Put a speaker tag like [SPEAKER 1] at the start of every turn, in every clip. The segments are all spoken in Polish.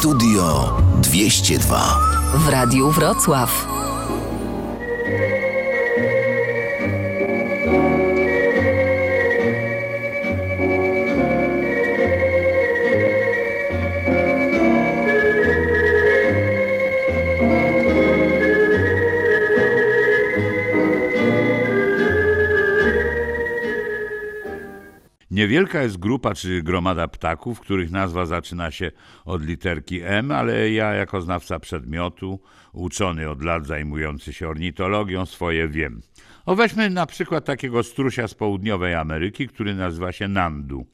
[SPEAKER 1] Studio 202
[SPEAKER 2] w Radiu Wrocław.
[SPEAKER 3] Niewielka jest grupa czy gromada ptaków, których nazwa zaczyna się od literki M, ale ja jako znawca przedmiotu, uczony od lat zajmujący się ornitologią, swoje wiem. O weźmy na przykład takiego strusia z południowej Ameryki, który nazywa się Nandu.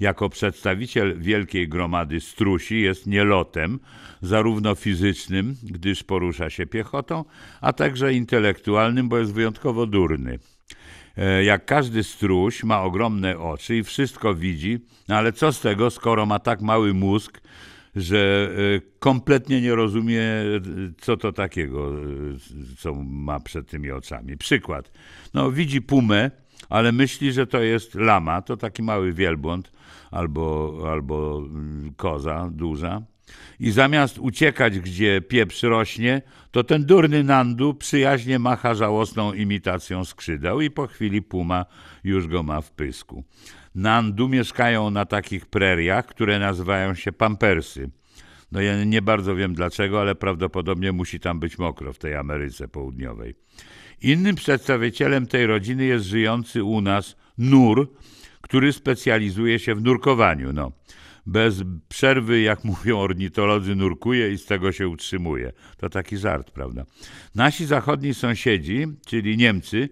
[SPEAKER 3] Jako przedstawiciel wielkiej gromady strusi jest nielotem, zarówno fizycznym, gdyż porusza się piechotą, a także intelektualnym, bo jest wyjątkowo durny. E, jak każdy struś ma ogromne oczy i wszystko widzi, no ale co z tego, skoro ma tak mały mózg, że e, kompletnie nie rozumie, co to takiego, e, co ma przed tymi oczami. Przykład. No, widzi pumę, ale myśli, że to jest lama, to taki mały wielbłąd albo, albo mm, koza duża. I zamiast uciekać, gdzie pieprz rośnie, to ten durny Nandu przyjaźnie macha żałosną imitacją skrzydeł i po chwili puma już go ma w pysku. Nandu mieszkają na takich preriach, które nazywają się pampersy. No ja nie bardzo wiem dlaczego, ale prawdopodobnie musi tam być mokro w tej Ameryce Południowej. Innym przedstawicielem tej rodziny jest żyjący u nas nur, który specjalizuje się w nurkowaniu. No bez przerwy, jak mówią ornitolodzy, nurkuje i z tego się utrzymuje. To taki żart, prawda? Nasi zachodni sąsiedzi, czyli Niemcy,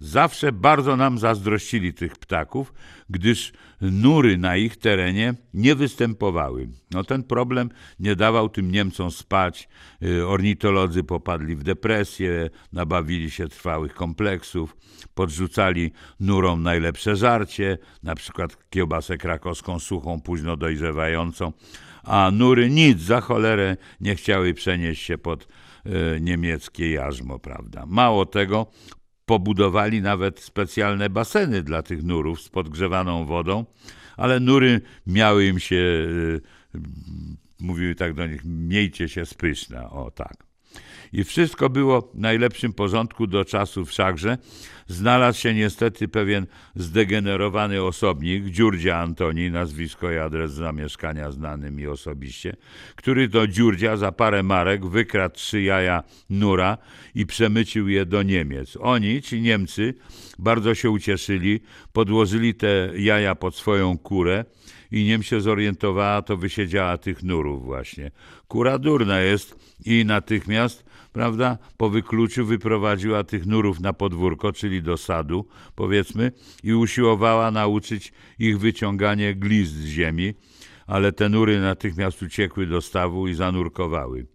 [SPEAKER 3] zawsze bardzo nam zazdrościli tych ptaków, gdyż nury na ich terenie nie występowały. No ten problem nie dawał tym Niemcom spać. Y, ornitolodzy popadli w depresję, nabawili się trwałych kompleksów, podrzucali nurom najlepsze żarcie, na przykład kiełbasę krakowską suchą, późno dojrzewającą, a nury nic za cholerę nie chciały przenieść się pod y, niemieckie jarzmo, prawda? Mało tego, Pobudowali nawet specjalne baseny dla tych nurów z podgrzewaną wodą, ale nury miały im się, y, mówiły tak do nich, miejcie się spyszna, o tak i wszystko było w najlepszym porządku do czasu wszakże. Znalazł się niestety pewien zdegenerowany osobnik, Dziurdzia Antoni, nazwisko i adres zamieszkania znany mi osobiście, który do Dziurdzia za parę marek wykradł trzy jaja nura i przemycił je do Niemiec. Oni, ci Niemcy, bardzo się ucieszyli, podłożyli te jaja pod swoją kurę i nim się zorientowała, to wysiedziała tych nurów właśnie. Kura durna jest i natychmiast prawda, po wykluciu wyprowadziła tych nurów na podwórko, czyli do sadu, powiedzmy, i usiłowała nauczyć ich wyciąganie glist z ziemi, ale te nury natychmiast uciekły do stawu i zanurkowały.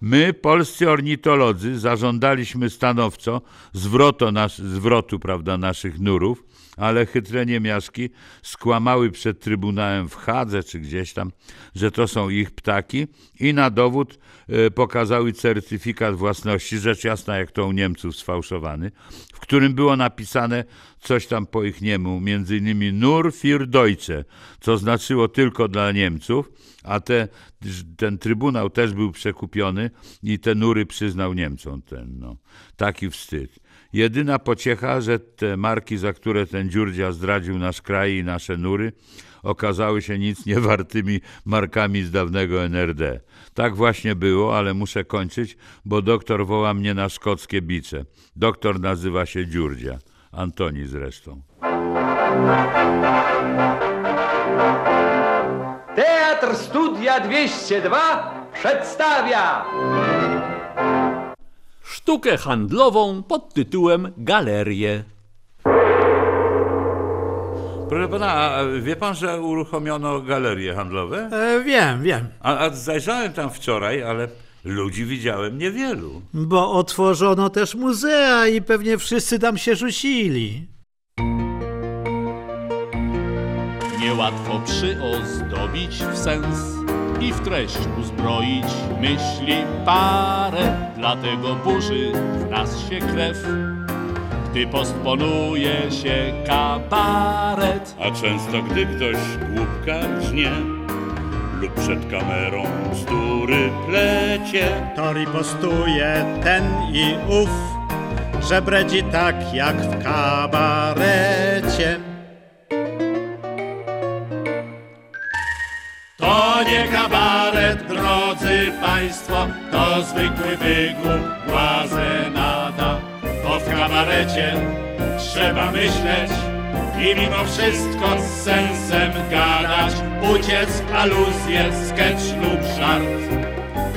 [SPEAKER 3] My, polscy ornitolodzy, zażądaliśmy stanowczo zwrotu, nas, zwrotu prawda, naszych nurów, ale chytre niemiaszki skłamały przed Trybunałem w Hadze czy gdzieś tam, że to są ich ptaki i na dowód e, pokazały certyfikat własności, rzecz jasna jak to u Niemców sfałszowany, w którym było napisane coś tam po ich niemu, między innymi Nur für Deutsche, co znaczyło tylko dla Niemców, a te, ten trybunał też był przekupiony i te nury przyznał Niemcom. Ten, no. Taki wstyd. Jedyna pociecha, że te marki, za które ten dziurdzia zdradził nasz kraj i nasze nury, okazały się nic niewartymi markami z dawnego NRD. Tak właśnie było, ale muszę kończyć, bo doktor woła mnie na szkockie bicze. Doktor nazywa się Dziurdzia. Antoni zresztą.
[SPEAKER 4] Teatr Studia 202 przedstawia
[SPEAKER 5] sztukę handlową pod tytułem Galerie.
[SPEAKER 3] Proszę pana, a wie pan, że uruchomiono galerie handlowe?
[SPEAKER 6] E, wiem, wiem.
[SPEAKER 3] A, a zajrzałem tam wczoraj, ale ludzi widziałem niewielu.
[SPEAKER 6] Bo otworzono też muzea i pewnie wszyscy tam się rzucili.
[SPEAKER 5] Niełatwo przyozdobić w sens i w treść uzbroić myśli parę, dlatego burzy w nas się krew, gdy postponuje się kabaret.
[SPEAKER 3] A często gdy ktoś głupka grznie, lub przed kamerą bzdury plecie.
[SPEAKER 7] To ripostuje ten i ów, że bredzi tak jak w kabarecie.
[SPEAKER 5] To nie kabaret, drodzy państwo, to zwykły wygłup błazenada. Bo w kabarecie trzeba myśleć i mimo wszystko z sensem gadać, uciec aluzję, sketch lub żart,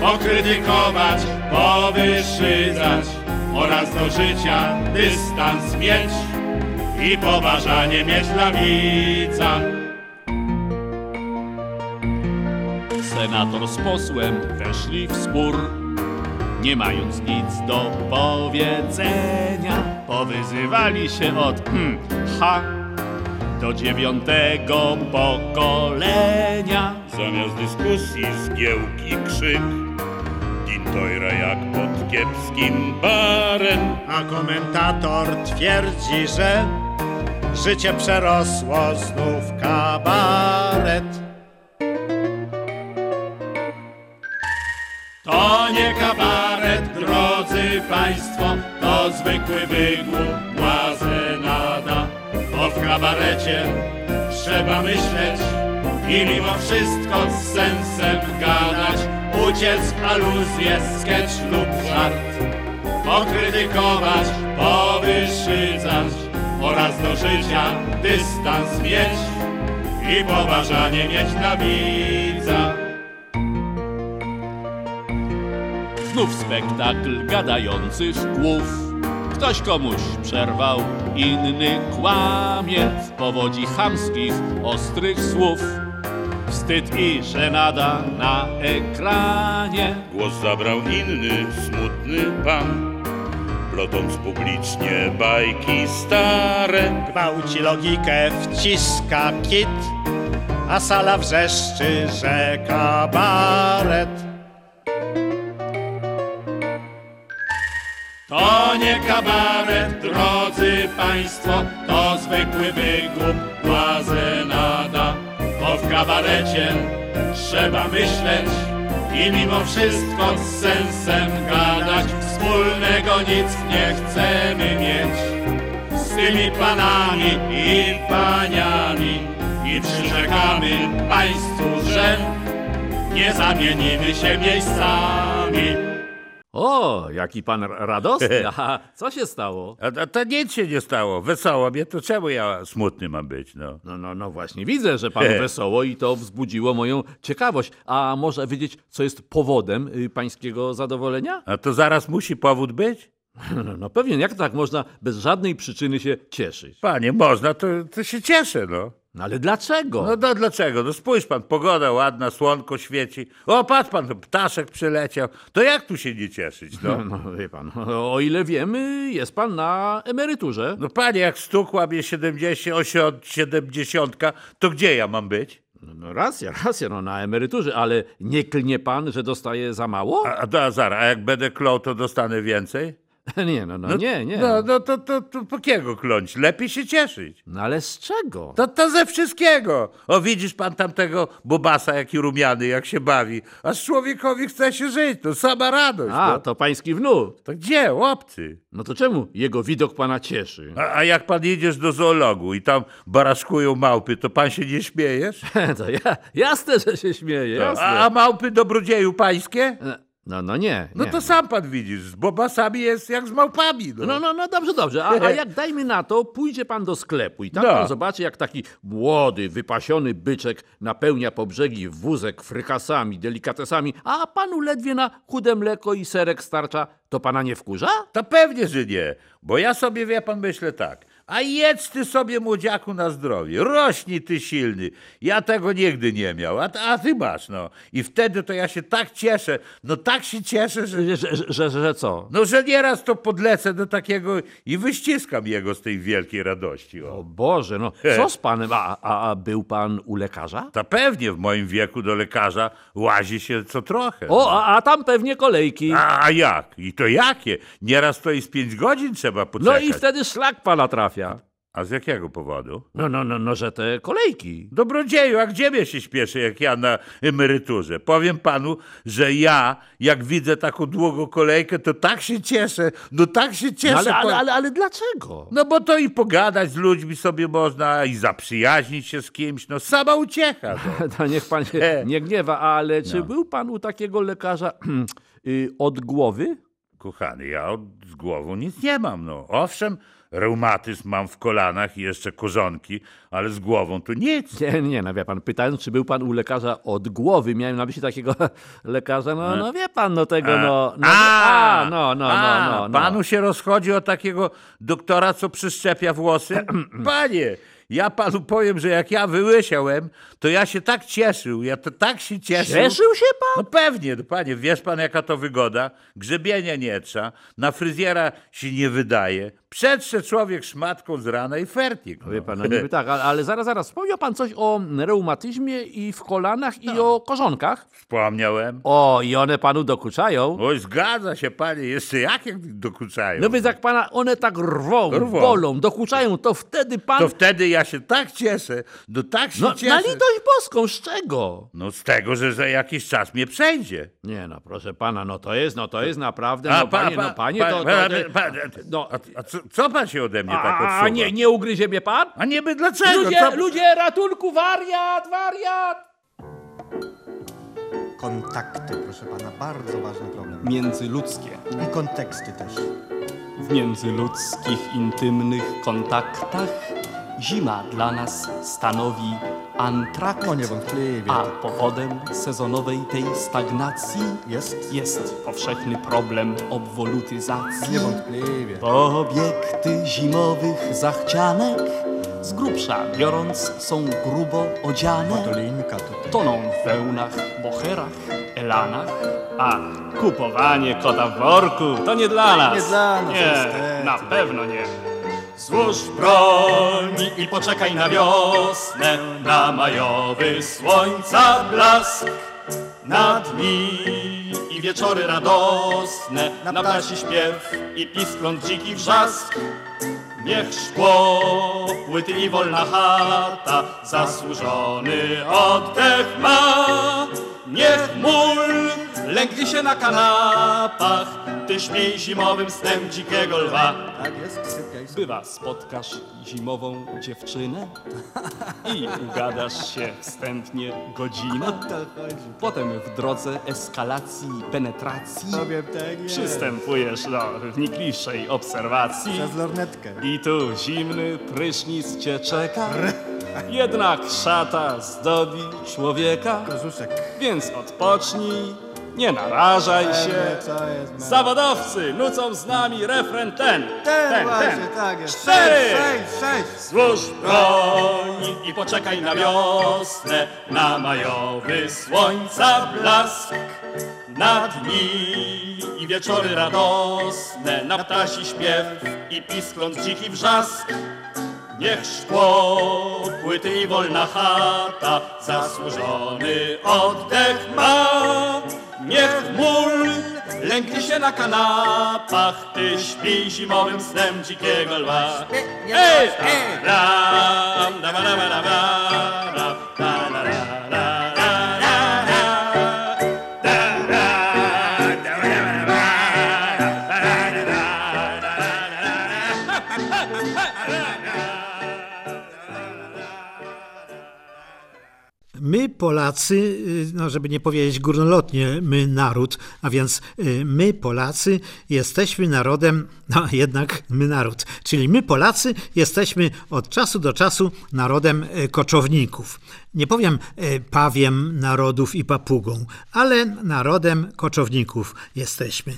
[SPEAKER 5] pokrytykować, powyszydzać oraz do życia dystans mieć i poważanie mieć dla widza. Senator z posłem weszli w spór, nie mając nic do powiedzenia. Powyzywali się od hmm, H do dziewiątego pokolenia.
[SPEAKER 3] Zamiast dyskusji zgiełki krzyk, Dintojra jak pod kiepskim barem.
[SPEAKER 7] A komentator twierdzi, że życie przerosło znów kabaret.
[SPEAKER 5] To nie kabaret, drodzy państwo, to zwykły wygłup błazenada. Bo w kabarecie trzeba myśleć i mimo wszystko z sensem gadać, uciec aluzję, sketch lub żart, pokrytykować, powyszydzać oraz do życia dystans mieć i poważanie mieć dla widza. Znów spektakl gadających głów. Ktoś komuś przerwał, inny kłamie w powodzi chamskich, ostrych słów. Wstyd i żenada na ekranie.
[SPEAKER 3] Głos zabrał inny, smutny pan, plotąc publicznie bajki stare.
[SPEAKER 7] Gwałci logikę, wciska kit, a sala wrzeszczy, że kabaret.
[SPEAKER 5] To nie kabaret, drodzy państwo, to zwykły wygłup błazenada. Bo w kabarecie trzeba myśleć i mimo wszystko z sensem gadać. Wspólnego nic nie chcemy mieć z tymi panami i paniami i przyrzekamy państwu, że nie zamienimy się miejscami.
[SPEAKER 8] O, jaki pan radosny. Aha, co się stało?
[SPEAKER 3] A, a to nic się nie stało, wesoło mnie, to czemu ja smutny mam być, no?
[SPEAKER 8] No, no, no właśnie, widzę, że panu wesoło i to wzbudziło moją ciekawość. A może wiedzieć, co jest powodem y, pańskiego zadowolenia?
[SPEAKER 3] A to zaraz musi powód być?
[SPEAKER 8] No, no, no pewnie, jak tak można bez żadnej przyczyny się cieszyć?
[SPEAKER 3] Panie, można, to, to się cieszę, no.
[SPEAKER 8] No ale dlaczego?
[SPEAKER 3] No, no dlaczego? No spójrz pan, pogoda ładna, słonko świeci. O, patrz pan, ptaszek przyleciał. To jak tu się nie cieszyć, no?
[SPEAKER 8] No wie pan, o ile wiemy, jest pan na emeryturze.
[SPEAKER 3] No panie, jak stukła mnie 70, 70, to gdzie ja mam być?
[SPEAKER 8] No, no racja, racja, no na emeryturze, ale nie klnie pan, że dostaje za mało?
[SPEAKER 3] A, a, a zaraz, a jak będę klął, to dostanę więcej?
[SPEAKER 8] Nie, no, no, nie, nie.
[SPEAKER 3] No, no to, to, to po kiego kląć? Lepiej się cieszyć.
[SPEAKER 8] No ale z czego?
[SPEAKER 3] To, to ze wszystkiego. O, widzisz pan tamtego bobasa, jaki rumiany, jak się bawi. Aż człowiekowi chce się żyć, to sama radość.
[SPEAKER 8] A,
[SPEAKER 3] no.
[SPEAKER 8] to pański wnuk.
[SPEAKER 3] to gdzie, łopcy?
[SPEAKER 8] No to czemu jego widok pana cieszy?
[SPEAKER 3] A, a jak pan idziesz do zoologu i tam baraszkują małpy, to pan się nie śmiejesz?
[SPEAKER 8] To ja, jasne, że się śmieję, jasne.
[SPEAKER 3] A, a małpy dobrodzieju pańskie?
[SPEAKER 8] No, no nie,
[SPEAKER 3] No
[SPEAKER 8] nie.
[SPEAKER 3] to sam pan widzisz, z bobasami jest jak z małpami. No.
[SPEAKER 8] No, no, no dobrze, dobrze. A, a jak dajmy na to, pójdzie pan do sklepu i tam
[SPEAKER 3] No.
[SPEAKER 8] pan zobaczy, jak taki młody, wypasiony byczek napełnia po brzegi wózek frykasami, delikatesami, a panu ledwie na chude mleko i serek starcza, to pana nie wkurza?
[SPEAKER 3] To pewnie, że nie, bo ja sobie, wie pan, myślę tak. A jedz ty sobie, młodziaku, na zdrowie. Rośnij ty silny. Ja tego nigdy nie miał, a, a ty masz, no. I wtedy to ja się tak cieszę, no tak się cieszę, że...
[SPEAKER 8] Że, że, że, co?
[SPEAKER 3] No, że nieraz to podlecę do takiego i wyściskam jego z tej wielkiej radości.
[SPEAKER 8] O
[SPEAKER 3] O.
[SPEAKER 8] Boże, no co z panem? A, a, a był pan u lekarza?
[SPEAKER 3] To pewnie w moim wieku do lekarza łazi się co trochę.
[SPEAKER 8] O, a, a tam pewnie kolejki.
[SPEAKER 3] A, a jak? I to jakie? Nieraz to i z pięć godzin trzeba
[SPEAKER 8] No
[SPEAKER 3] poczekać.
[SPEAKER 8] i wtedy szlak pana trafia.
[SPEAKER 3] A z jakiego powodu?
[SPEAKER 8] No, no, no, no, że te kolejki.
[SPEAKER 3] Dobrodzieju, a gdzie mnie się śpieszy, jak ja na emeryturze? Powiem panu, że ja, jak widzę taką długą kolejkę, to tak się cieszę, no tak się cieszę.
[SPEAKER 8] No, ale, ale, ale, ale dlaczego?
[SPEAKER 3] No bo to i pogadać z ludźmi sobie można, i zaprzyjaźnić się z kimś, no sama uciecha. No.
[SPEAKER 8] Niech pan się nie gniewa, ale czy był pan u takiego lekarza y, od głowy?
[SPEAKER 3] Kochany, ja od, z głową nic nie mam, no. Owszem, reumatyzm mam w kolanach i jeszcze korzonki, ale z głową to nic.
[SPEAKER 8] Nie, nie, no wie pan, pytając, czy był pan u lekarza od głowy, miałem na myśli takiego lekarza, no, no wie pan, no tego, no, no, a, no, no,
[SPEAKER 3] a,
[SPEAKER 8] no, no, no.
[SPEAKER 3] Panu się rozchodzi o takiego doktora, co przyszczepia włosy? Panie, ja panu powiem, że jak ja wyłysiałem, to ja się tak cieszył, ja to tak się cieszył.
[SPEAKER 8] Cieszył się pan?
[SPEAKER 3] No pewnie, no panie, wiesz pan jaka to wygoda? Grzebienia nie trzeba, na fryzjera się nie wydaje. Przetrze człowiek szmatką z rana i fertik. No.
[SPEAKER 8] Wie pan, no niby tak, ale, ale zaraz, zaraz, wspomniał pan coś o reumatyzmie i w kolanach i o korzonkach?
[SPEAKER 3] Wspomniałem.
[SPEAKER 8] O, i one panu dokuczają?
[SPEAKER 3] Oj, zgadza się panie, jeszcze jak jak dokuczają.
[SPEAKER 8] No więc jak pana one tak rwą,
[SPEAKER 3] Rwą.
[SPEAKER 8] bolą, dokuczają, to wtedy pan...
[SPEAKER 3] To wtedy ja się tak cieszę, no tak się
[SPEAKER 8] No,
[SPEAKER 3] cieszę.
[SPEAKER 8] na litość boską, z czego?
[SPEAKER 3] No z tego, że za jakiś czas mnie przejdzie.
[SPEAKER 8] Nie no, proszę pana, no to jest, no to jest naprawdę,
[SPEAKER 3] A,
[SPEAKER 8] no
[SPEAKER 3] pa-
[SPEAKER 8] panie,
[SPEAKER 3] pa-
[SPEAKER 8] no panie,
[SPEAKER 3] pa-
[SPEAKER 8] to...
[SPEAKER 3] pa-
[SPEAKER 8] no,
[SPEAKER 3] A, a co, co pan się ode mnie tak odsuwa?
[SPEAKER 8] a nie, nie ugryzie mnie pan?
[SPEAKER 3] A niby dlaczego?
[SPEAKER 8] Ludzie,
[SPEAKER 3] co...
[SPEAKER 8] ludzie, ratunku, wariat, wariat!
[SPEAKER 9] Kontakty, proszę pana, bardzo ważny problem.
[SPEAKER 10] Międzyludzkie.
[SPEAKER 9] I konteksty też.
[SPEAKER 10] W międzyludzkich, intymnych kontaktach zima dla nas stanowi antrakt,
[SPEAKER 9] No niewątpliwie.
[SPEAKER 10] a powodem sezonowej tej stagnacji
[SPEAKER 9] Jest?
[SPEAKER 10] jest powszechny problem obwolutyzacji.
[SPEAKER 9] Niewątpliwie.
[SPEAKER 10] Obiekty zimowych zachcianek z grubsza biorąc są grubo odziane. Toną w wełnach, bocherach, elanach, a kupowanie kota w worku to nie dla nas.
[SPEAKER 9] Nie dla nas,
[SPEAKER 10] Nie, na pewno nie. Złóż broń i poczekaj na wiosnę, na majowy słońca blask. Na dni i wieczory radosne, na ptasi śpiew i piskląt dziki wrzask. Niech szkło, płyty i wolna chata zasłużony oddech ma. Niech mól lęknie się na kanapach, ty śmiej zimowym snem dzikiego lwa.
[SPEAKER 9] Tak.
[SPEAKER 10] Bywa, spotkasz zimową dziewczynę i ugadasz się wstępnie godzinę. Potem w drodze eskalacji i penetracji
[SPEAKER 9] tak,
[SPEAKER 10] przystępujesz do wnikliwszej obserwacji.
[SPEAKER 9] Przez lornetkę.
[SPEAKER 10] I tu zimny prysznic cię czeka. Jednak szata zdobi człowieka, więc odpocznij, nie narażaj się. Zawodowcy nucą z nami refren ten.
[SPEAKER 9] Ten właśnie, tak jest.
[SPEAKER 10] Cztery.
[SPEAKER 9] Sześć, sześć, sześć.
[SPEAKER 10] Złóż broń i poczekaj na wiosnę, na majowy słońca blask. Na dni i wieczory radosne, na ptasi śpiew i piskląt dziki wrzask. Niech szkło, płyty i wolna chata zasłużony oddech ma. Niech mól lęknie się na kanapach, ty śpi zimowym snem dzikiego lwa. Ej, ram, da, ba, da, ba, da, ba, ra, da, da, da, da, da,
[SPEAKER 6] My, Polacy, y, no żeby nie powiedzieć górnolotnie, my naród, a więc y, my, Polacy, jesteśmy narodem, no jednak my naród, czyli my, Polacy, jesteśmy od czasu do czasu narodem y, koczowników. Nie powiem pawiem narodów i papugą, ale narodem koczowników jesteśmy.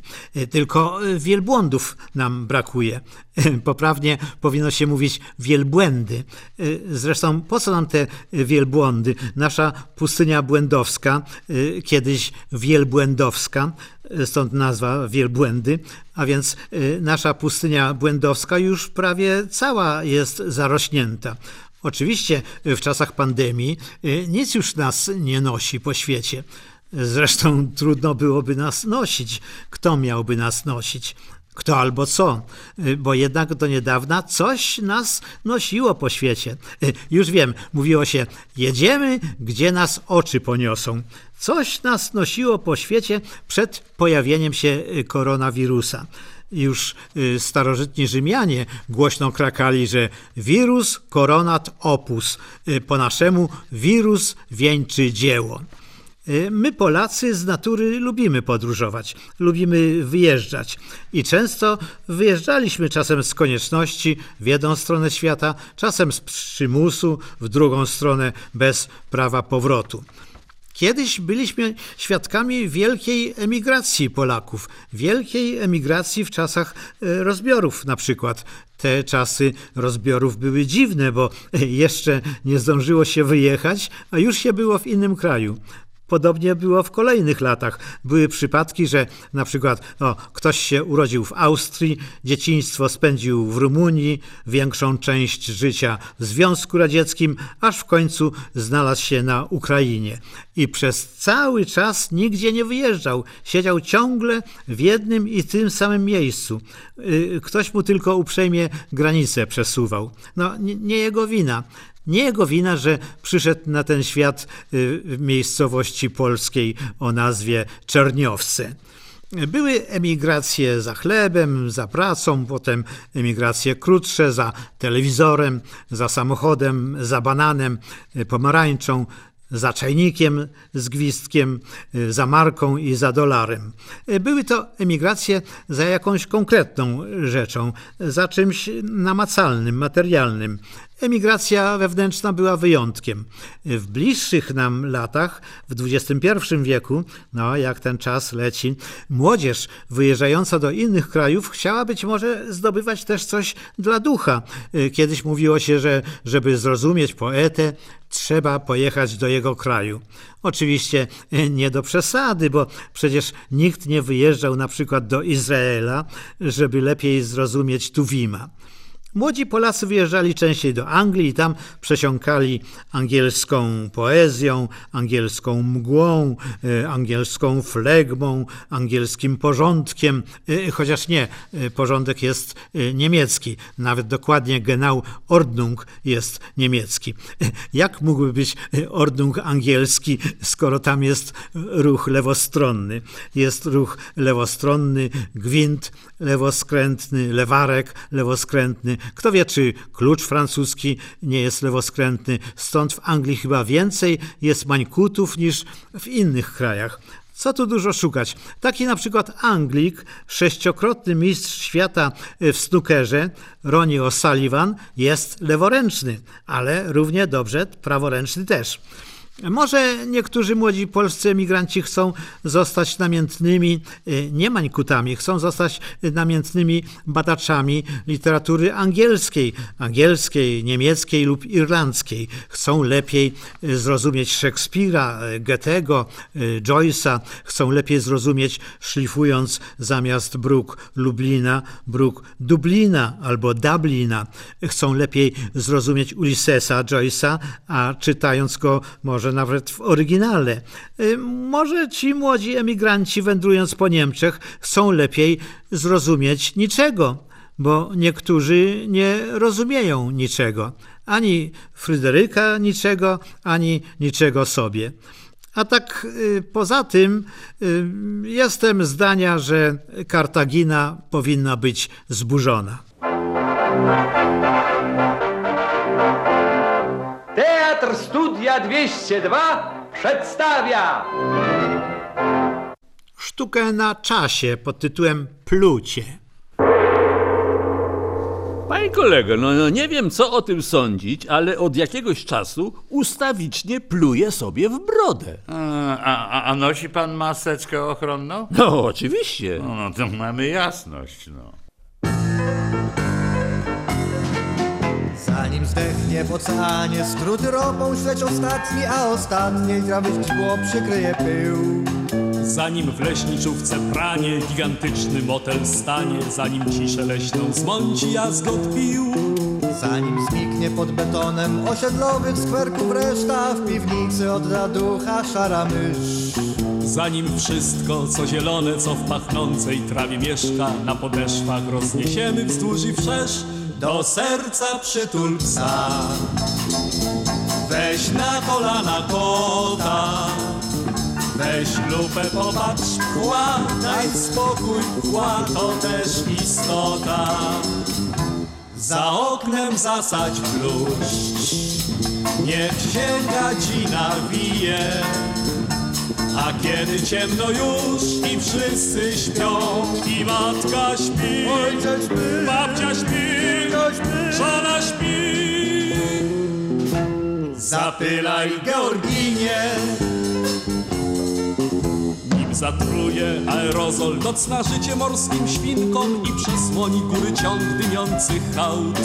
[SPEAKER 6] Tylko wielbłądów nam brakuje. Poprawnie powinno się mówić wielbłędy. Zresztą po co nam te wielbłądy? Nasza pustynia błędowska, y, kiedyś wielbłędowska, y, stąd nazwa wielbłędy, a więc y, nasza pustynia błędowska już prawie cała jest zarośnięta. Oczywiście w czasach pandemii nic już nas nie nosi po świecie. Zresztą trudno byłoby nas nosić. Kto miałby nas nosić? Kto albo co, y, bo jednak do niedawna coś nas nosiło po świecie. Y, Już wiem, mówiło się, jedziemy, gdzie nas oczy poniosą. Coś nas nosiło po świecie przed pojawieniem się y, koronawirusa. Już starożytni Rzymianie głośno krakali, że wirus coronat opus, po naszemu wirus wieńczy dzieło. Y, My, Polacy, z natury lubimy podróżować, lubimy wyjeżdżać i często wyjeżdżaliśmy czasem z konieczności w jedną stronę świata, czasem z przymusu w drugą stronę bez prawa powrotu. Kiedyś byliśmy świadkami wielkiej emigracji Polaków, wielkiej emigracji w czasach e, rozbiorów na przykład. Te czasy rozbiorów były dziwne, bo jeszcze nie zdążyło się wyjechać, a już się było w innym kraju. Podobnie było w kolejnych latach. Były przypadki, że na przykład o, ktoś się urodził w Austrii, dzieciństwo spędził w Rumunii, większą część życia w Związku Radzieckim, aż w końcu znalazł się na Ukrainie. I przez cały czas nigdzie nie wyjeżdżał. Siedział ciągle w jednym i tym samym miejscu. Y, Ktoś mu tylko uprzejmie granice przesuwał. No, nie jego wina. Nie jego wina, że przyszedł na ten świat y, w miejscowości polskiej o nazwie Czerniowce. Były emigracje za chlebem, za pracą, potem emigracje krótsze za telewizorem, za samochodem, za bananem, y, pomarańczą, za czajnikiem z gwizdkiem, y, za marką i za dolarem. Były to emigracje za jakąś konkretną rzeczą, za czymś namacalnym, materialnym. Emigracja wewnętrzna była wyjątkiem. W bliższych nam latach, w XXI wieku, no jak ten czas leci, młodzież wyjeżdżająca do innych krajów chciała być może zdobywać też coś dla ducha. Y, Kiedyś mówiło się, że żeby zrozumieć poetę, trzeba pojechać do jego kraju. Oczywiście y, nie do przesady, bo przecież nikt nie wyjeżdżał na przykład do Izraela, żeby lepiej zrozumieć Tuwima. Młodzi Polacy wyjeżdżali częściej do Anglii i tam przesiąkali angielską poezją, angielską mgłą, e, angielską flegmą, angielskim porządkiem, e, chociaż nie, e, porządek jest niemiecki, nawet dokładnie genau Ordnung jest niemiecki. Jak mógłby być Ordnung angielski, skoro tam jest ruch lewostronny? Jest ruch lewostronny, gwint lewoskrętny, lewarek lewoskrętny. Kto wie, czy klucz francuski nie jest lewoskrętny, stąd w Anglii chyba więcej jest mańkutów niż w innych krajach. Co tu dużo szukać? Taki na przykład Anglik, sześciokrotny mistrz świata w snookerze, Ronnie O'Sullivan, jest leworęczny, ale równie dobrze praworęczny też. Może niektórzy młodzi polscy emigranci chcą zostać namiętnymi y, nie mańkutami, chcą zostać namiętnymi badaczami literatury angielskiej, angielskiej, niemieckiej lub irlandzkiej. Chcą lepiej y, zrozumieć Szekspira, y, Goethego, y, Joyce'a, chcą lepiej zrozumieć, szlifując zamiast bruk Lublina, bruk Dublina albo Dublina. Chcą lepiej zrozumieć Ulyssesa Joyce'a, a czytając go może nawet w oryginale. Y, Może ci młodzi emigranci wędrując po Niemczech chcą lepiej zrozumieć niczego, bo niektórzy nie rozumieją niczego. Ani Fryderyka niczego, ani niczego sobie. A tak y, poza tym y, jestem zdania, że Kartagina powinna być zburzona.
[SPEAKER 4] Teatr Studia 202 przedstawia
[SPEAKER 6] Sztukę na czasie pod tytułem Plucie.
[SPEAKER 8] Panie kolego, no, no nie wiem co o tym sądzić, ale od jakiegoś czasu ustawicznie pluje sobie w brodę.
[SPEAKER 3] A, a, a nosi pan maseczkę ochronną?
[SPEAKER 8] No oczywiście.
[SPEAKER 3] No, no to mamy jasność, no.
[SPEAKER 9] Zanim zdechnie w oceanie Skróty ropą śledź ostatni A ostatniej trawy źdźbło przykryje pył.
[SPEAKER 10] Zanim w leśniczówce pranie Gigantyczny motel stanie Zanim ciszę leśną zmąci jazgot pił.
[SPEAKER 9] Zanim zniknie pod betonem Osiedlowych skwerków reszta W piwnicy odda ducha szara mysz.
[SPEAKER 10] Zanim wszystko, co zielone, co w pachnącej trawie mieszka, na podeszwach rozniesiemy wzdłuż i wszerz, do serca przytul psa. Weź na kolana kota, weź lupę, popatrz, kła, daj spokój, kła to też istota. Za oknem zasadź bluszcz, niech się gadzina wije. A kiedy ciemno już i wszyscy śpią I matka śpi,
[SPEAKER 9] Ojciec śpi,
[SPEAKER 10] babcia śpi,
[SPEAKER 9] śpi.
[SPEAKER 10] żona śpi Zapylaj Georginie zatruje aerozol Nocna życie morskim świnkom I przesłoni góry ciąg dymiących hałd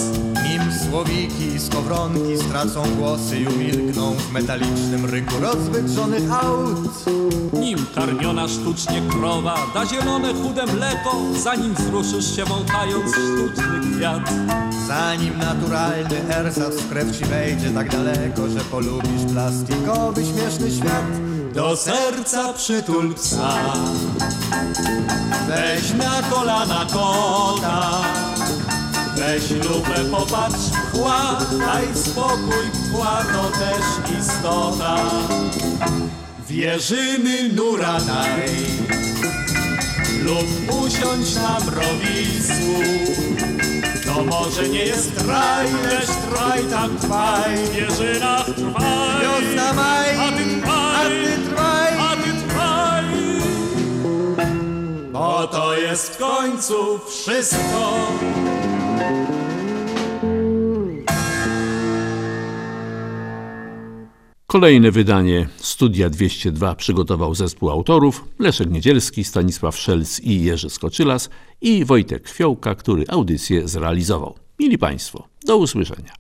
[SPEAKER 9] Nim słowiki i skowronki stracą głosy i umilkną w metalicznym ryku rozwydrzonych aut.
[SPEAKER 10] Nim karmiona sztucznie krowa da zielone chude mleko, zanim wzruszysz się wąchając sztuczny kwiat.
[SPEAKER 9] Zanim naturalny ersat w krew ci wejdzie tak daleko, że polubisz plastikowy śmieszny świat.
[SPEAKER 10] Do serca przytul psa, weź na kolana kota, weź lupę, popatrz, chła, daj spokój, chła to też istota. Wierzymy nura daj, lub usiądź na mrowisku. To może nie jest raj, lecz traj tak trwaj, w wieżynach trwaj.
[SPEAKER 9] Wiosna maj,
[SPEAKER 10] To jest w końcu wszystko.
[SPEAKER 8] Kolejne wydanie Studia 202 przygotował zespół autorów Leszek Niedzielski, Stanisław Szelc i Jerzy Skoczylas i Wojtek Fiołka, który audycję zrealizował. Mili Państwo, do usłyszenia.